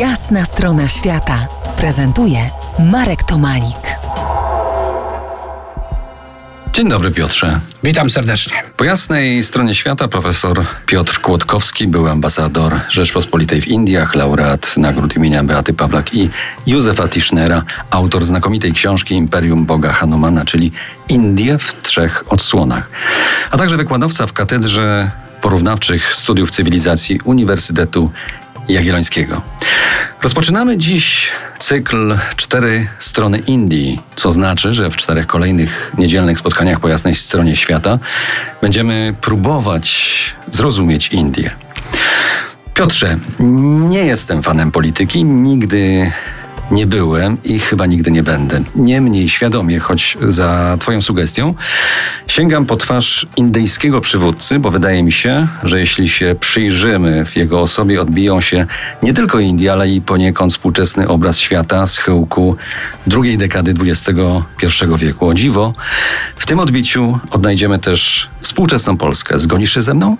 Jasna strona świata prezentuje Marek Tomalik. Dzień dobry Piotrze. Witam serdecznie. Po jasnej stronie świata profesor Piotr Kłodkowski był ambasador Rzeczpospolitej w Indiach, laureat nagród imienia Beaty Pawlak i Józefa Tischnera, autor znakomitej książki Imperium Boga Hanumana, czyli Indie w trzech odsłonach, a także wykładowca w Katedrze Porównawczych Studiów Cywilizacji Uniwersytetu Jagiellońskiego. Rozpoczynamy dziś cykl Cztery Strony Indii, co znaczy, że w czterech kolejnych niedzielnych spotkaniach po jasnej stronie świata będziemy próbować zrozumieć Indię. Piotrze, nie jestem fanem polityki, nigdy nie byłem i chyba nigdy nie będę. Niemniej świadomie, choć za Twoją sugestią, sięgam po twarz indyjskiego przywódcy, bo wydaje mi się, że jeśli się przyjrzymy w jego osobie, odbiją się nie tylko Indie, ale i poniekąd współczesny obraz świata z chyłku drugiej dekady XXI wieku. O dziwo, w tym odbiciu odnajdziemy też współczesną Polskę. Zgonisz się ze mną?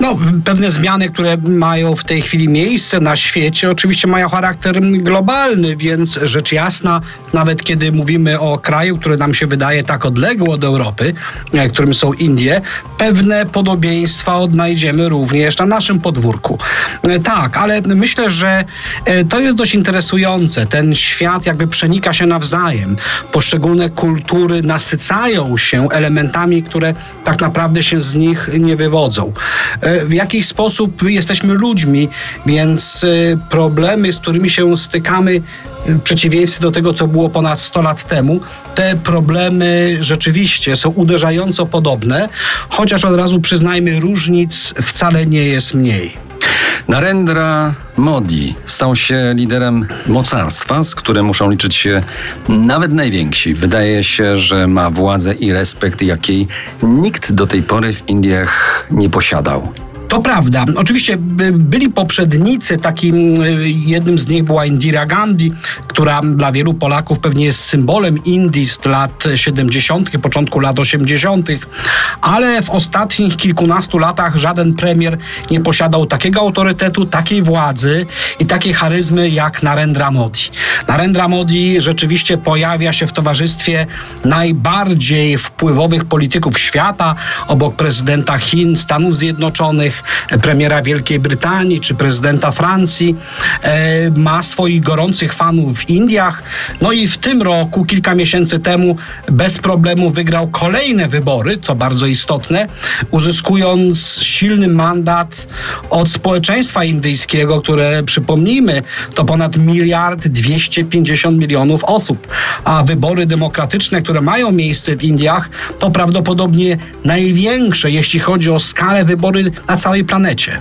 No, pewne zmiany, które mają w tej chwili miejsce na świecie, oczywiście mają charakter globalny, więc rzecz jasna, nawet kiedy mówimy o kraju, który nam się wydaje tak odległy od Europy, e, którym są Indie, pewne podobieństwa odnajdziemy również na naszym podwórku. E, tak, ale myślę, że e, to jest dość interesujące. Ten świat jakby przenika się nawzajem. Poszczególne kultury nasycają się elementami, które tak naprawdę się z nich nie wywodzą. E, w jakiś sposób jesteśmy ludźmi, więc e, problemy, z którymi się stykamy, w przeciwieństwie do tego, co było ponad 100 lat temu, te problemy rzeczywiście są uderzająco podobne, chociaż od razu przyznajmy, różnic wcale nie jest mniej. Narendra Modi stał się liderem mocarstwa, z którym muszą liczyć się nawet najwięksi. Wydaje się, że ma władzę i respekt, jakiej nikt do tej pory w Indiach nie posiadał. To prawda. Oczywiście byli poprzednicy, takim y, jednym z nich była Indira Gandhi, która dla wielu Polaków pewnie jest symbolem Indii z lat 70., początku lat 80., ale w ostatnich kilkunastu latach żaden premier nie posiadał takiego autorytetu, takiej władzy i takiej charyzmy jak Narendra Modi. Narendra Modi rzeczywiście pojawia się w towarzystwie najbardziej wpływowych polityków świata, obok prezydenta Chin, Stanów Zjednoczonych, premiera Wielkiej Brytanii czy prezydenta Francji. E, ma swoich gorących fanów w Indiach. No i w tym roku, kilka miesięcy temu, bez problemu wygrał kolejne wybory, co bardzo istotne, uzyskując silny mandat od społeczeństwa indyjskiego, które przypomnijmy, to ponad miliard 250 milionów osób. A wybory demokratyczne, które mają miejsce w Indiach, to prawdopodobnie największe, jeśli chodzi o skalę wybory na całym całej planecie.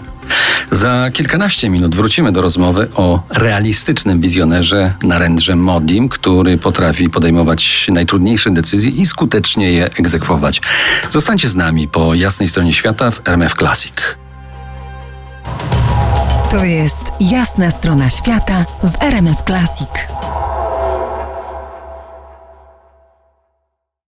Za kilkanaście minut wrócimy do rozmowy o realistycznym wizjonerze Narendrze Modim, który potrafi podejmować najtrudniejsze decyzje i skutecznie je egzekwować. Zostańcie z nami po jasnej stronie świata w RMF Classic. To jest jasna strona świata w RMF Classic.